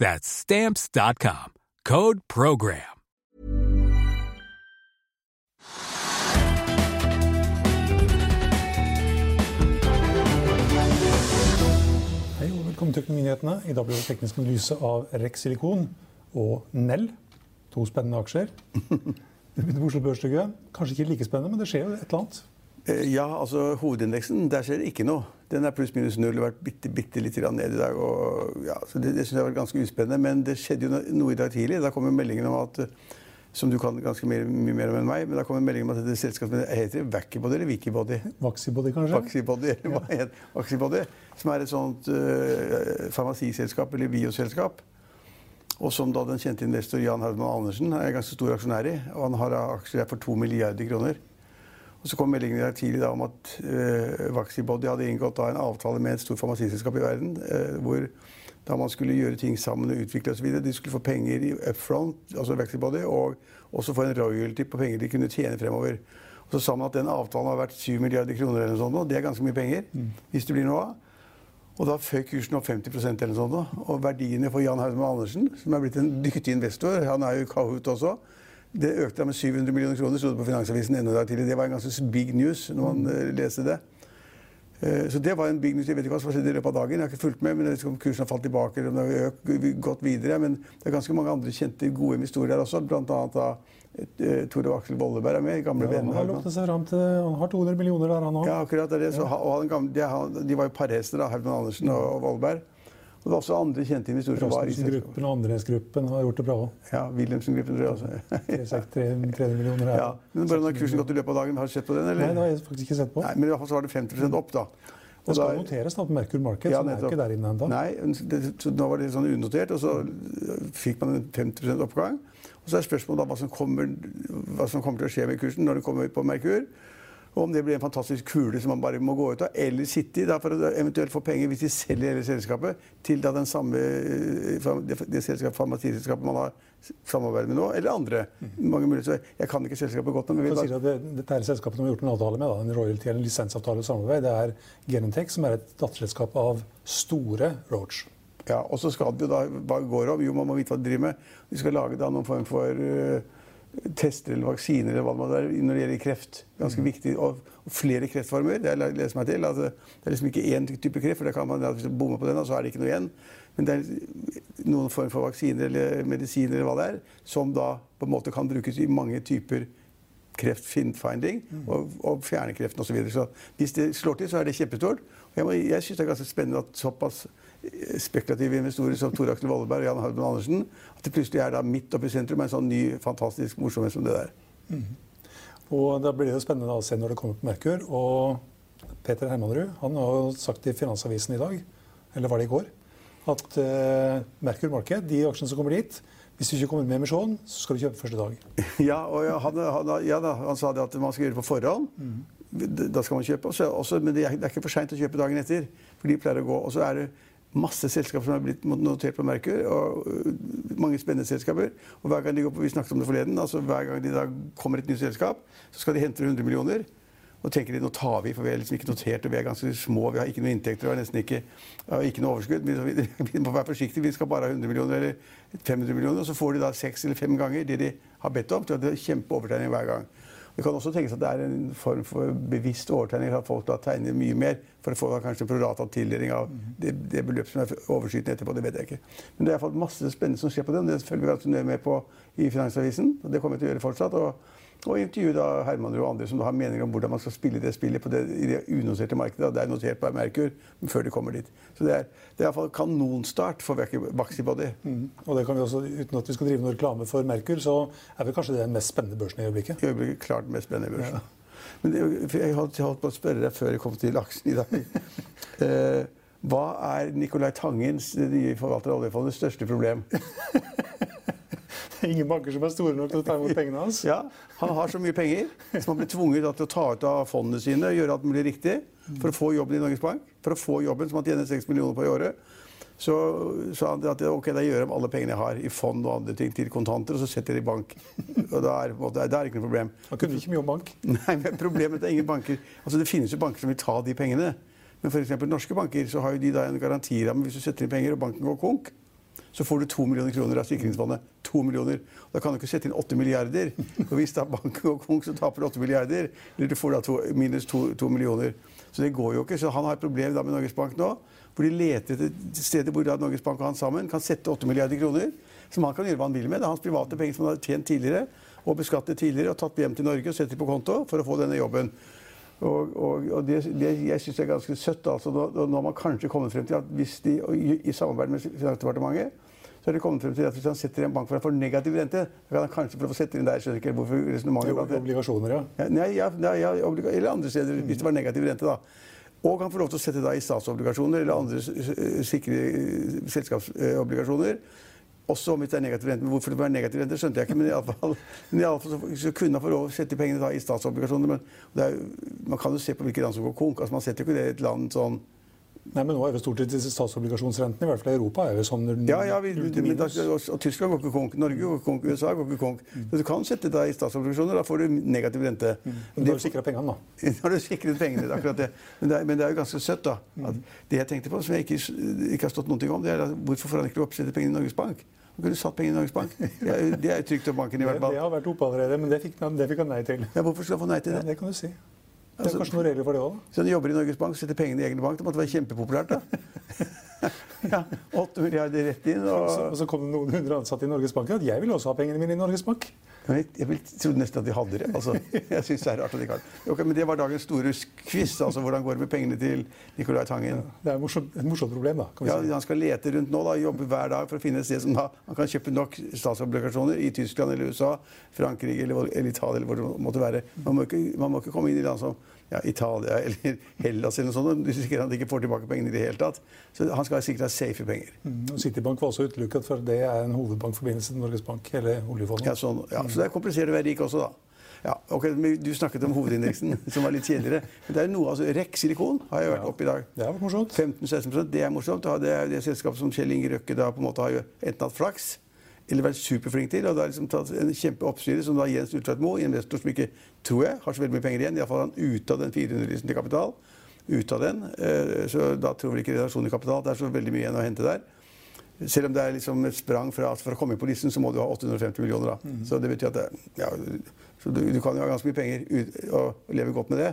That's Stamps.com. Code PROGRAM. Hei og velkommen til Økonominyhetene. I dag blir det teknisk analyse av Rex Silikon og Nell. To spennende aksjer. Det begynner på Oslo Børs, Kanskje ikke like spennende, men det skjer jo et eller annet. Eh, Ja, altså hovedindeksen, der skjer det ikke noe. Den er pluss minus null, vært bitte, bitte litt ned i dag. Og, ja, så det det synes jeg var ganske uspennende. Men det skjedde jo noe i dag tidlig. Da kom jo meldingen om at eh, som du kan ganske mye, mye mer om enn meg, men da kom en melding om at dette selskapet heter Wackybody eller Wikibody? Vaxibody, kanskje? Vaxibody, eller hva heter Vaxibody, som er et sånt uh, farmasiselskap eller bioselskap. Og som da den kjente investor Jan Haugmann Andersen er ganske stor aksjonær i. Og han har aksjer for to milliarder kroner. Og så kom meldingen der tidlig da om at uh, Vaxibody hadde inngått da en avtale med et stort farmasiselskap i verden, eh, hvor da man skulle gjøre ting sammen og utvikle osv. De skulle få penger i upfront, altså Vaxibody, og også få en royalty på penger de kunne tjene fremover. Og så sa man at den avtalen har vært 7 milliarder kroner, eller noe sånt, og det er ganske mye penger. hvis det blir noe av. Og da føk kursen opp 50% eller noe sånt. Og verdiene for Jan Haugmann Andersen, som er blitt en dyktig investor, han er jo Kahoot også, det økte med 700 millioner kroner, sto det på Finansavisen enda dag tidlig. Det var en ganske big news når man eh, leste det. Eh, Så det var en big news. Jeg vet ikke hva som skjedde i løpet av dagen. Jeg har ikke fulgt med, men jeg vet ikke om kursen har falt tilbake eller om det har økt, gått videre. Men det er ganske mange andre kjente, gode historier der også. Blant annet da eh, Tore Aksel Volleberg er med. Gamle Ja, han har lukket seg fram til Han har 200 millioner der, han òg. Ja, akkurat det er det. Så, og han de, de var jo parhester, Herman Andersen og, og Volleberg. Og det var også andre kjente investorer som var i. Rasmussen-gruppen og Andres-gruppen har gjort det bra òg. Ja, Wilhelmsen-gruppen tror jeg også. 300 millioner her. Ja, men hvordan har kursen gått i løpet av dagen? Har du sett på den, Nei, det har jeg faktisk ikke sett på. Nei, men i hvert fall så var det 50 opp, da. Og Det skal da- noteres da på Merkur Market, Ja, som er nettopp. ikke der inne ennå. Nei, det, så nå var det sånn unotert, og så fikk man en 50% oppgang. Og så er spørsmålet da hva som, kommer, hva som kommer til å skje med kursen når det kommer på Merkur. Og om det blir en fantastisk kule som man bare må gå ut av, eller sitte i da, for å eventuelt få penger hvis de selger hele selskapet til da den samme, eh, det, det selskapet, farmasiselskapet man har samarbeidet med nå, eller andre. Mange muligheter. Jeg kan ikke selskapet godt nok. at det, dette er selskapet de har gjort en avtale med, da, en royalty eller en lisensavtale og samarbeid. Det er Genentech, som er et datterselskap av store Roach. Ja, og så skal det jo da, hva går det om? Jo, man må vite hva de driver med. De skal lage da noen form for eh, tester eller vaksiner eller hva det måtte være når det gjelder kreft. Ganske viktig. Og, flere kreftformer. Det jeg leser meg til. Altså, det er liksom ikke én type kreft, for da kan man hvis du bommer på den, og så er det ikke noe igjen. Men det er noen form for vaksiner eller medisiner eller hva det er, som da på en måte kan brukes i mange typer kreftfinding og, og fjerne kreften osv. Så, videre. så hvis det slår til, så er det kjempestort. Jeg, må- jeg syns det er ganske spennende at såpass eh, spekulative investorer som Tor Aksel Volleberg og Jan Harden Andersen at det plutselig er da midt oppe i sentrum en sånn ny, fantastisk morsomhet som det der. Og da blir det spennende å se når det kommer på Merkur. Og Peter Hermanrud han har jo sagt i Finansavisen i dag, eller var det i går, at uh, Merkur Market, de aksjene som kommer dit Hvis du ikke kommer med emisjon, så skal du kjøpe første dag. Ja, han, han, ja, da, han sa det at man skal gjøre det på forhånd. Da skal man kjøpe. Også, også, men det er, det er ikke for seint å kjøpe dagen etter. For de pleier å gå. Og så er det masse selskaper som er blitt notert på Merkur. og Mange spennende selskaper. Og hver gang de går på, Vi snakket om det forleden. altså Hver gang de da kommer et nytt selskap, så skal de hente 100 millioner. Og tenker de nå tar vi, for vi er liksom ikke notert, og vi er ganske små, vi har ikke noen inntekter, vi har nesten ikke, ikke noe overskudd. Vi, vi, må være forsiktige, vi skal bare ha 100 millioner eller 500 millioner. Og så får de da seks eller fem ganger det de har bedt om. Så det er kjempeovertegning hver gang. Det kan også tenkes at det er en form for bevisst overtegning. At folk da tegner mye mer for å få kanskje prorata tildeling av det, det beløpet som er overskytende etterpå. Det vet jeg ikke. Men det er iallfall masse spennende som skjer på det. og Det følger vi ganske nøye med på i Finansavisen. og Det kommer vi til å gjøre fortsatt. og og intervjue da Herman og andre som har meninger om hvordan man skal spille det spillet på det, i det unoterte markedet. Det er notert på Merkur før de kommer dit. Så det er, det er iallfall kanonstart for Vaxibody. Mm. Og det kan vi også, uten at vi skal drive noe reklame for Merkur, så er vel kanskje det den mest spennende børsen i øyeblikket? I øyeblikket klart den mest spennende børsen. Ja. Men det, jeg holdt, holdt på å spørre deg før jeg kom til laksen i dag. eh, hva er Nicolai Tangens, det nye forvalter av oljefondet, største problem? ingen banker som er store nok til å ta imot pengene hans. Ja, Han har så mye penger som han blir tvunget til å ta ut av fondene sine og gjøre alt mulig riktig for å få jobben i Norges Bank. For å få jobben som han tjener 6 millioner på i året. Så sa han at ok, da gjør jeg alle pengene jeg har i fond og andre ting, til kontanter, og så setter jeg det i bank. Og da er, det er ikke noe problem. Han kunne ikke mye om bank. Nei, men problemet er ingen banker. Altså Det finnes jo banker som vil ta de pengene. Men f.eks. norske banker så har jo de da en garantiramme hvis du setter inn penger og banken går konk så får du to millioner kroner av sikringsfondet. To millioner. Da kan du ikke sette inn åtte milliarder. Og hvis da banken går konk, så taper du åtte milliarder. Eller du får da to, minus to, to, millioner. Så det går jo ikke. Så han har et problem da med Norges Bank nå. For de leter etter steder hvor da Norges Bank og han sammen kan sette åtte milliarder kroner. Som han kan gjøre hva han vil med. Det er hans private penger som han har tjent tidligere og beskattet tidligere og tatt hjem til Norge og setter på konto for å få denne jobben. Og, og, og det, det, jeg syns er ganske søtt. altså nå, nå, har man kanskje kommet frem til at hvis de, i, samarbeid med Finansdepartementet så har de kommet frem til at hvis han setter i en bank for å få negativ rente, så kan han kanskje prøve å sette inn der. Jeg skjønner ikke hvorfor resonnementet Obligasjoner, ja. Nei, ja, ja obliga eller andre steder, mm. hvis det var negativ rente. da. Og han får lov til å sette det i statsobligasjoner eller andre sikre selskapsobligasjoner. Også om det er negativ rente. Men hvorfor det var negativ rente, skjønte jeg ikke. Men iallfall så, kunne man få lov å sette pengene da, i statsobligasjoner. Men er, man kan jo se på hvilke land som går konk. Altså, man setter jo ikke det i et land sånn Nei, men nå er jo stort sett statsobligasjonsrentene, i hvert fall i Europa, er jo sånn Ja, ja, vi, men da, og, Tyskland går ikke konk. Norge går ikke konk. USA går ikke konk. Mm. Så du kan sette deg i statsobligasjoner. Da får du negativ rente. Mm. Da har du sikra pengene, da. Da har du sikret pengene, akkurat det. Men det, er, men det er jo ganske søtt, da. At det jeg tenkte på, som jeg ikke, ikke har stått noe om, det er da, hvorfor får han ikke oppsette pengene i Norges Bank? Han kunne satt pengene i Norges Bank. Det er, det er trygt av banken i hvert fall. Det, det har vært oppe allerede, men det fikk, det fikk han nei til. Ja, hvorfor skal han få nei til det? Ja, det kan du si. Det er kanskje noen regler for det òg? Hvis han jobber i Norges Bank og setter pengene i egen bank, det måtte være kjempepopulært. da. ja, 8 milliarder rett inn. Og... Så, og så kom det noen hundre ansatte i Norges Bank at jeg vil også ha pengene mine i Norges Bank. Jeg, jeg trodde nesten at de hadde det. Altså, jeg synes det er rart at de ikke har det. Okay, men det var dagens store quiz. altså Hvordan går det med pengene til Nicolai Tangen? Det er et morsomt, et morsomt problem, da. ja, Han skal lete rundt nå, da, jobbe hver dag for å finne et sted som da, han kan kjøpe nok statsobligasjoner i Tyskland eller USA, Frankrike eller, eller Italia eller hvor det måtte være. Man må, ikke, man må ikke komme inn i land som ja, Italia eller Hellas eller noe sånt. Du han at ikke får tilbake pengene i det hele tatt. Så han skal sikkert ha safe penger. Mm, og Citybank var også utelukket, for det er en hovedbankforbindelse til Norges Bank. hele oljefondet. Ja, sånn, ja, Så det er komplisert å være rik også, da. Ja, ok, Du snakket om hovedindeksen, som var litt kjedeligere. Men det er noe, altså REC Silikon har jeg vært oppe i dag. Det har vært morsomt. 15-16% Det er morsomt. Det er det selskapet som Kjell Inge Røkke da på en måte har enten hatt flaks eller vært superflink til. Og det har liksom tatt en kjempeoppstyre som da Jens Ulltveit Moe, investor som ikke tror jeg har så veldig mye penger igjen. Iallfall han ute av den 400 til kapital. Ut av den. Eh, så da tror vel ikke redaksjonen i kapital. Det er så veldig mye igjen å hente der. Selv om det er liksom et sprang fra, at for å komme inn på listen, så må du ha 850 millioner. da. Mm. Så det betyr at det, ja, du, du, kan jo ha ganske mye penger ut, og leve godt med det.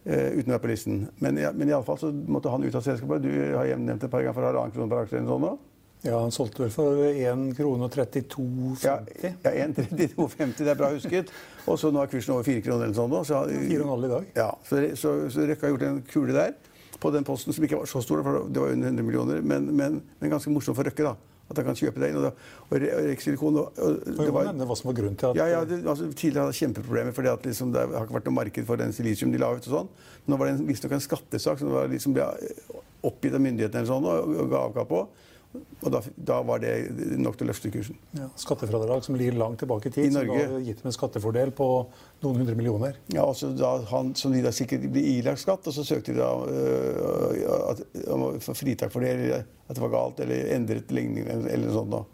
Uh, uten å være på listen. Men, ja, men iallfall så måtte han ut av selskapet. Du har nevnt et par ganger for halvannen krone per aksje. eller sånn nå. Ja, Han solgte vel for 1 krone og 32,50. Ja, ja 1,32,50, det er bra husket. Og så nå er kursen over 4 kroner eller sånn. Så, 4,5 i dag. Ja, Så, så, så Røkke har gjort en kule der på den posten som ikke var så stor, for det var under 100 millioner, men, men, men ganske morsomt for Røkke. da. At han kan kjøpe det inn. Og, og Rexilikon og, og, det var, hva som var grunnen til at ja, ja, det, altså, Tidligere hadde kjempeproblemer fordi liksom, det har ikke vært noe marked for den silisium de la ut. og sånn. Nå var det visstnok en skattesak som var, liksom, ble oppgitt av myndighetene eller sånn, og, og ga avkall på. Og da, da var det nok til å løfte kursen. Ja, skattefradrag som ligger langt tilbake i tid, I som da gitt dem en skattefordel på noen hundre millioner. Ja, også da han, Som de da sikkert ble ilagt skatt, og så søkte de da øh, at, om fritak for det, eller at det var galt, eller endret ligning, eller noe sånt. Da.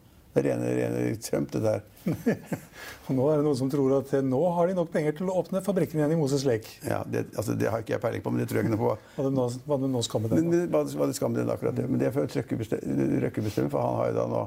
Rene, rene Trump, det der. Og nå er det noen som tror at eh, nå har de nok penger til å åpne fabrikken igjen i Moses Lake. Ja, det, altså, det har ikke jeg peiling på, men det tror jeg ikke noe på. Hva det nå, hva det nå skal med den? Men, men hva, hva det skal med den akkurat det? Men det er for Røkke bestemmer, for han har jo da nå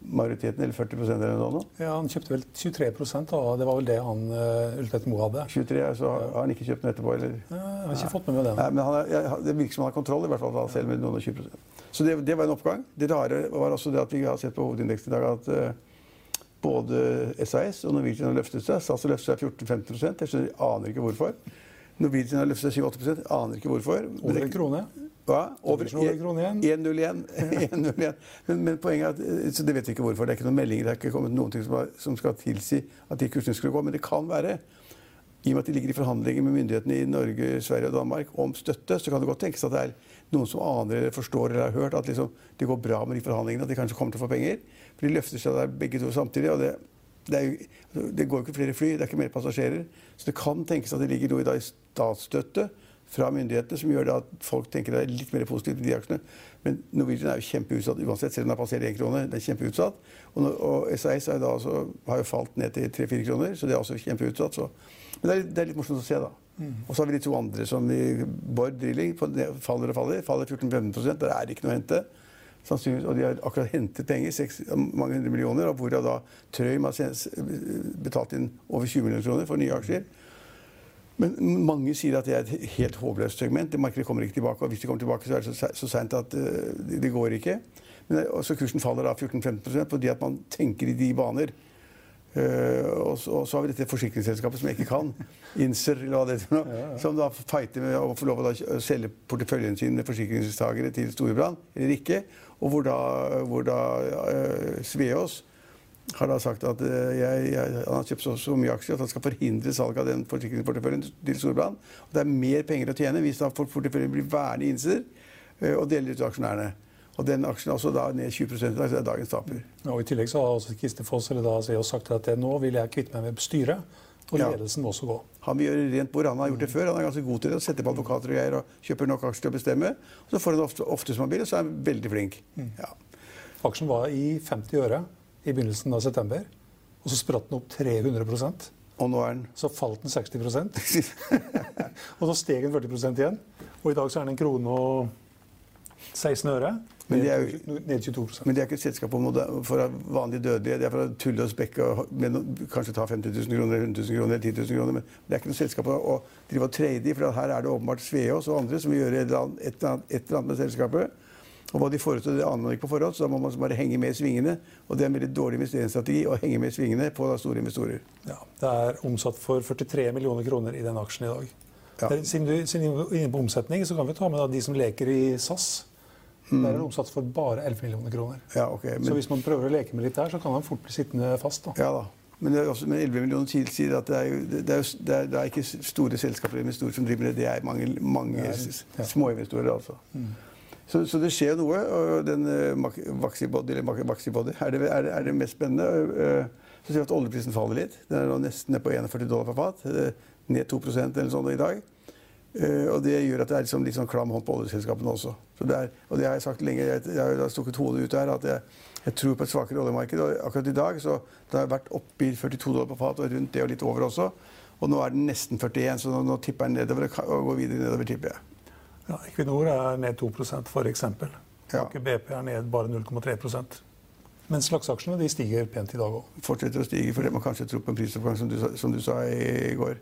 majoriteten, eller 40% eller noe nå. Ja, Han kjøpte vel 23% da. Det var vel det han uh, Ulstedt Moe hadde. 23, så har han ikke kjøpt den etterpå, eller? Ja, jeg har ikke fått med meg den. Nei, men han er, jeg, det virker som han har kontroll, i hvert fall, da, selv med noen og 20 Så det, det var en oppgang. Det rare var også det at vi har sett på hovedindeksen i dag at uh, både SAS og Norwegian har løftet seg. SAS har løftet seg 14-15 Jeg skjønner, aner ikke hvorfor. Norwegian har løftet seg 7-8 aner ikke hvorfor. Over en krone. Hva? Over Norwegian over en krone igjen. 1-0 igjen. 1-0. Men, men poenget er at eh, så det vet vi ikke hvorfor. Det er ikke noen meldinger, det er ikke kommet noen ting som, har, som skal tilsi at de kursene skulle gå. Men det kan være. I og med at de ligger i forhandlinger med myndighetene i Norge, Sverige og Danmark om støtte, så kan det godt tenkes at det er noen som aner eller forstår eller har hørt at liksom, det går bra med de forhandlingene, at de kanskje kommer til å få penger. For de løfter seg der begge to samtidig. og det, det, er jo, det går jo ikke flere fly, det er ikke mer passasjerer. Så det kan tenkes at det ligger noe i, i statsstøtte fra myndighetene som gjør det at folk tenker det er litt mer positivt til de aksjene. Men Norwegian er jo kjempeutsatt uansett, selv om den har passert 1 krone. Den er kjempeutsatt. Og, og SAS jo altså, har jo falt ned til 3-4 kroner, så det er også kjempeutsatt. Så. Men det er, det er litt morsomt å se, da. Og så har vi de to andre som i Bård Drilling faller og faller. Faller 14-15 Der er det ikke noe å hente. Sannsynligvis, og de har akkurat hentet penger, seks, mange hundre millioner, og hvorav da Trøim har betalt inn over 20 millioner kroner for nye aksjer. Men mange sier at det er et helt håpløst segment. Det markedet kommer ikke tilbake. Og hvis det kommer tilbake, så er det så, så seint at eh, det, går ikke. Men, så kursen faller da 14-15 fordi at man tenker i de baner. Uh, og, så, og så har vi dette forsikringsselskapet som jeg ikke kan, Inser, eller hva det er, ja, noe, som da fighter med å få lov å selge porteføljen sin med forsikringstagere til Storebrand, eller ikke. Og hvor da, hvor da uh, Sveås har da sagt at eh, jeg, jeg, han har kjøpt så, så mye aksjer at han skal forhindre salg av den forsikringsporteføljen til Storbrann. Og det er mer penger å tjene hvis da porteføljen blir værende i Inser eh, og deler ut til aksjonærene. Og den aksjen er også da ned 20 i dag, så det er dagens taper. Og I tillegg så har også Kriste Foss da sagt at det, nå vil jeg kvitte meg med styret, og ledelsen må også gå. Han vil gjøre rent bord. Han har gjort det før. Han er ganske god til det. å Sette på advokater og greier og kjøper nok aksjer til å bestemme. Og så får han ofte, ofte som han vil, og så er han veldig flink. Ja. Aksjen var i 50 øre i begynnelsen av september, og så spratt den opp 300 Og nå er den? Så falt den 60% og så steg den 40% igjen. Og i dag så er den en krone og 16 øre. Men de er jo- ned 22 Men det er ikke et selskap for vanlige dødelige. Det er for å tulle og spekke og med kanskje ta 50 000 kroner, eller 100 000 kroner eller 10 000 kroner. Men det er ikke noe selskap å, å drive og trade i, for her er det åpenbart Sveås og andre som vil gjøre et eller annet, et eller annet med selskapet. Og hva de foretar, det aner man ikke på forhånd, så da må man bare henge med i svingene. Og det er en veldig dårlig investeringsstrategi å henge med i svingene på store investorer. Ja, det er omsatt for 43 millioner kroner i den aksjen i dag. Ja. Det er- Siden du er inne på omsetning, så kan vi ta med da de som leker i SAS. Der er det omsatt for bare 11 millioner kroner. Ja, ok. Så hvis man prøver å leke med litt der, så kan han fort bli sittende fast. da. ja da. Men, også, men 11 millioner tilsier at det er, jo, det, er jo, det, er, det er ikke store selskaper eller investorer som driver med det. Det er mange, mange ja, ja. småinvestorer, altså. Så, så det skjer noe. Og den Vaxibody, Maxibody, eller Vaxibody er, det, er, det, er det mest spennende. Uh, så ser vi at oljeprisen faller litt. Den er nå nesten ned på 41 dollar per fat. Uh, ned 2% eller sånn i dag. Og det gjør at det er liksom litt sånn klam hånd på oljeselskapene også. Så det er, og det har jeg sagt lenge. Jeg, jeg har stukket hodet ut her. at jeg, jeg tror på et svakere oljemarked. Og akkurat i dag så det har vært oppi 42 dollar per fat og rundt det og litt over også. Og nå er den nesten 41, så nå, nå tipper den nedover og går videre nedover, tipper jeg. Ja, Equinor er ned 2% for eksempel. Ja. BP er ned bare 0,3% Mens lakseaksjene stiger pent i dag òg. fortsetter å stige fordi man kanskje tror på en prisoppgang, som som du sa i går.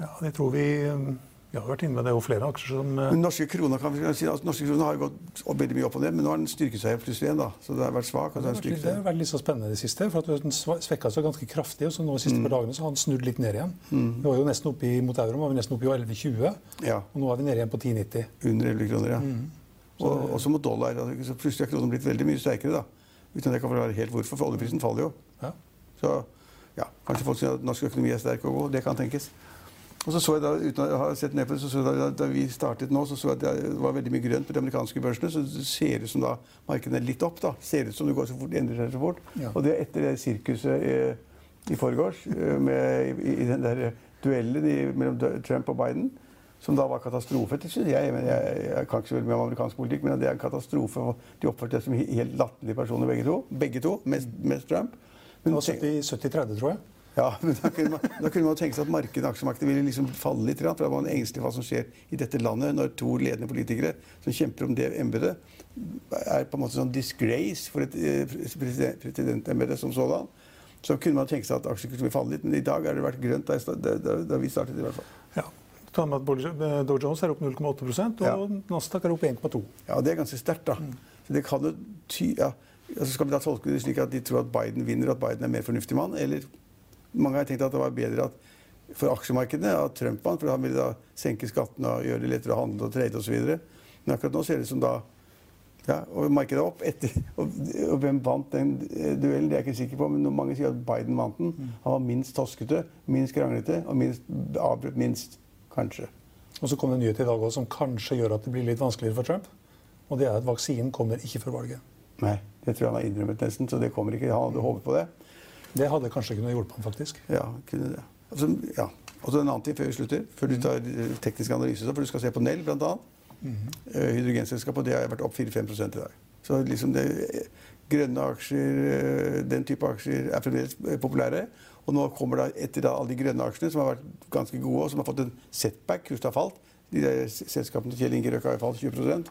Ja, det tror vi Vi har vært inne med det og flere aksjer som eh, Men norske kroner kan si, altså, norske kroner har gått veldig mye opp og ned, men nå har den styrket seg plutselig igjen. da. Så det har vært svak. og så det har den det har vært litt så spennende det siste. for at Den svekka seg ganske kraftig, og så nå de siste par dagene så har den snudd litt ned igjen. Vi var jo nesten oppe i, Mot euroen var vi nesten oppe i 11,20, Ja, og nå er vi nede igjen på 10,90. under 11 kroner, ja. Og også mot dollar. altså, Så plutselig har kronen blitt veldig mye sterkere. da. Uten at jeg kan forklare helt hvorfor, for oljeprisen faller jo. Ja. Så ja, kanskje folk sier at norsk økonomi er sterk og god. Det kan tenkes. Og så så jeg da, uten å ha sett ned på det, så så jeg da, da vi startet nå, så så jeg at det var veldig mye grønt på de amerikanske børsene. Så det ser ut som da markedene er litt opp. da. Ser ut som det går så fort, det endrer seg så fort. Ja. Og det er etter det sirkuset i, i forgårs, eh, med, i, i den der duellen i, mellom Trump og Biden, som da var katastrofe. synes jeg, men jeg, jeg kan ikke så veldig mye om amerikansk politikk, men det er en katastrofe. De oppførte seg som helt latterlige personer, begge to. Begge to, Mest, mest Trump. Det var 70-30, tror jeg. Ja, men da kunne, man, da kunne man tenke seg at markedet, aksjemarkedet ville liksom falle litt. For da var man engstelig for hva som skjer i dette landet når to ledende politikere som kjemper om det embetet, er på en måte sånn disgrace for et eh, president- presidentembete som sådan. Så kunne man tenke seg at aksjekursen ville falle litt. Men i dag har det vært grønt da, da, da, vi startet. i hvert fall. Ja. Ta med at Dow- Dow Jones er opp 0,8 og Ja. Nasdaq er opp 1,2 Ja, Det er ganske sterkt. da. Så det kan jo ty ja. altså Skal vi da tolke det slik at de tror at Biden vinner, at Biden er mer fornuftig mann? Eller mange har tenkt at det var bedre at for aksjemarkedene at Trump vant, for han ville da senke skattene og gjøre det lettere å handle og trade osv. Men akkurat nå ser det ut som da ja, og markedet opp etter. Og, og hvem vant den eh, duellen, det er jeg ikke sikker på. Men mange sier at Biden vant den. Han var minst toskete, minst kranglete og minst, avbrøt minst. Kanskje. Og så kom det en nyhet i dag også, som kanskje gjør at det blir litt vanskeligere for Trump. Og det er at vaksinen kommer ikke før valget. Nei, det tror jeg han har innrømmet nesten, så det kommer ikke. Han hadde håpet på det. Det hadde kanskje kunnet hjulpet ham, faktisk. Ja, kunne det. Altså, ja. Og så en annen ting før vi slutter, før du tar eh, teknisk analyse, så, for du skal se på Nell bl.a. Eh, Hydrogenselskapet det har vært opp 4-5 i dag. Så liksom det, eh, grønne aksjer, den type aksjer, er fremdeles populære. Og nå kommer da etter alle de grønne aksjene, som har vært ganske gode, og som har fått en setback, kursen har falt. De der selskapene Kjell Inge Røkke har falt 20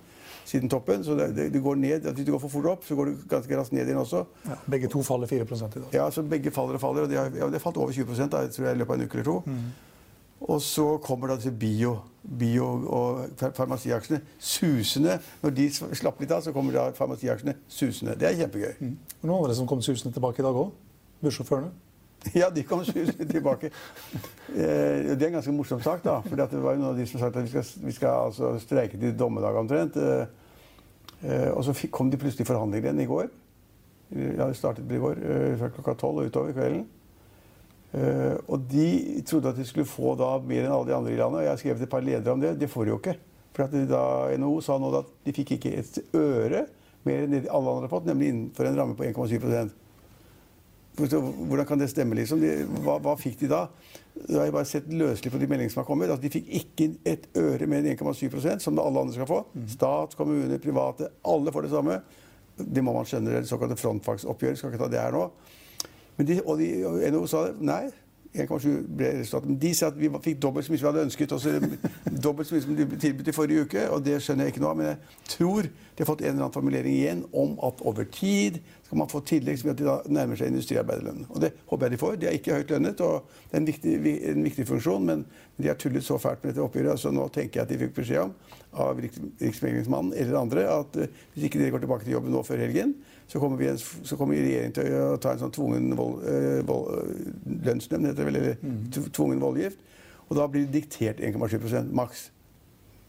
siden toppen. Så det, det, det går ned. Hvis det går for fort opp, så går det ganske raskt ned igjen også. Ja, begge to faller 4 i dag. Ja, så begge faller og faller. Og de har, ja, det har falt over 20 da, tror jeg, i løpet av en uke eller to. Og så kommer da disse bio, bio- og far- farmasiaksjene susende. Når de slapper litt av, så kommer da farmasiaksjene susende. Det er kjempegøy. Og noen andre som kom susende tilbake i dag òg. Bussjåførene. Ja, de kom susende tilbake. Eh, det er en ganske morsom sak, da. For det var jo noen av de som sa at vi skal, vi skal altså streike til dommedag omtrent. Eh, eh, og så kom de plutselig i forhandlinger igjen i går. Ja, det startet i går fra klokka tolv og utover kvelden. Eh, og de trodde at de skulle få da mer enn alle de andre i landet. og Jeg har skrevet et par ledere om det. Det får de jo ikke. For da NHO sa nå at de fikk ikke et øre mer enn det alle andre har fått, nemlig innenfor en ramme på 1,7 så Hvordan kan det stemme? liksom? De, hva, hva fikk de da? Da har jeg bare sett løselig på de meldingene som har kommet. Altså, De fikk ikke et øre mer enn 1,7% som alle andre skal få. Stat, kommune, private. Alle får det samme. Det må man skjønne. Det såkalte frontfagsoppgjøret. Skal ikke ta det her nå. Men de, og, de, NHO sa det. Nei. 1,7 ble resultatet. Men de sa at vi fikk dobbelt så mye som vi hadde ønsket. Også dobbelt så mye som de tilbudt i forrige uke. Og det skjønner jeg ikke nå. Men jeg tror de har fått en eller annen formulering igjen om at over tid skal man få tillegg som gjør at de da nærmer seg industriarbeiderlønnen. Og det håper jeg de får. De er ikke høyt lønnet, og det er en viktig, en viktig funksjon. Men de har tullet så fælt med dette oppgjøret, så nå tenker jeg at de fikk beskjed om av Riks- Riksmeglingsmannen eller andre at eh, hvis ikke dere går tilbake til jobben nå før helgen, så kommer, vi, en- så kommer regjeringen til å ta en sånn tvungen vold, eh, vold, eh, lønnsnemnd, heter det vel, eller tvungen voldgift. Og da blir det diktert 1,7% maks.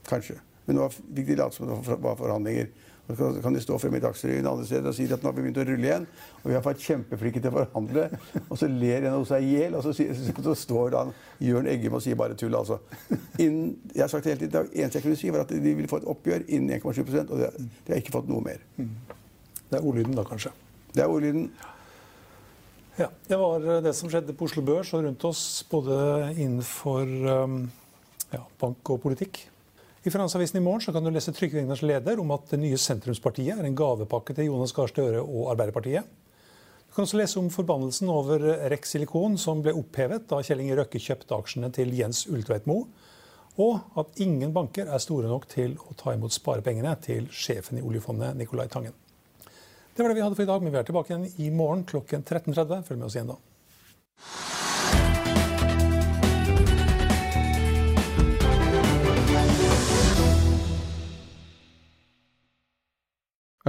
Kanskje. Men nå fikk de late som det var forhandlinger. Så kan- de stå fremme i Dagsrevyen andre steder og si at nå har vi begynt å rulle igjen. Og vi har vært kjempeflinke til å forhandle. Og så ler en av seg i hjel, og så, så, står da Jørn Eggum og sier bare tull, altså. Innen, jeg har sagt det hele tiden, Det eneste jeg kunne si, var at de ville få et oppgjør innen 1,7% og det, de har ikke fått noe mer. Det er ordlyden da, kanskje. Det er ordlyden. Ja, Det var eh, det som skjedde på Oslo Børs og rundt oss, både innenfor um, ja, bank og politikk. I Finansavisen i morgen kan du lese Trygve Egners leder om at det nye sentrumspartiet er en gavepakke til Jonas Gahr Støre og Arbeiderpartiet. Du kan også lese om forbannelsen over Rex Silikon, som ble opphevet da Kjell Inge Røkke kjøpte aksjene til Jens Ulltveit-Moe. Og at ingen banker er store nok til å ta imot sparepengene til sjefen i oljefondet, Nicolai Tangen. Det var det vi hadde for i dag, men vi er tilbake igjen i morgen klokken 13.30. Følg med oss igjen da.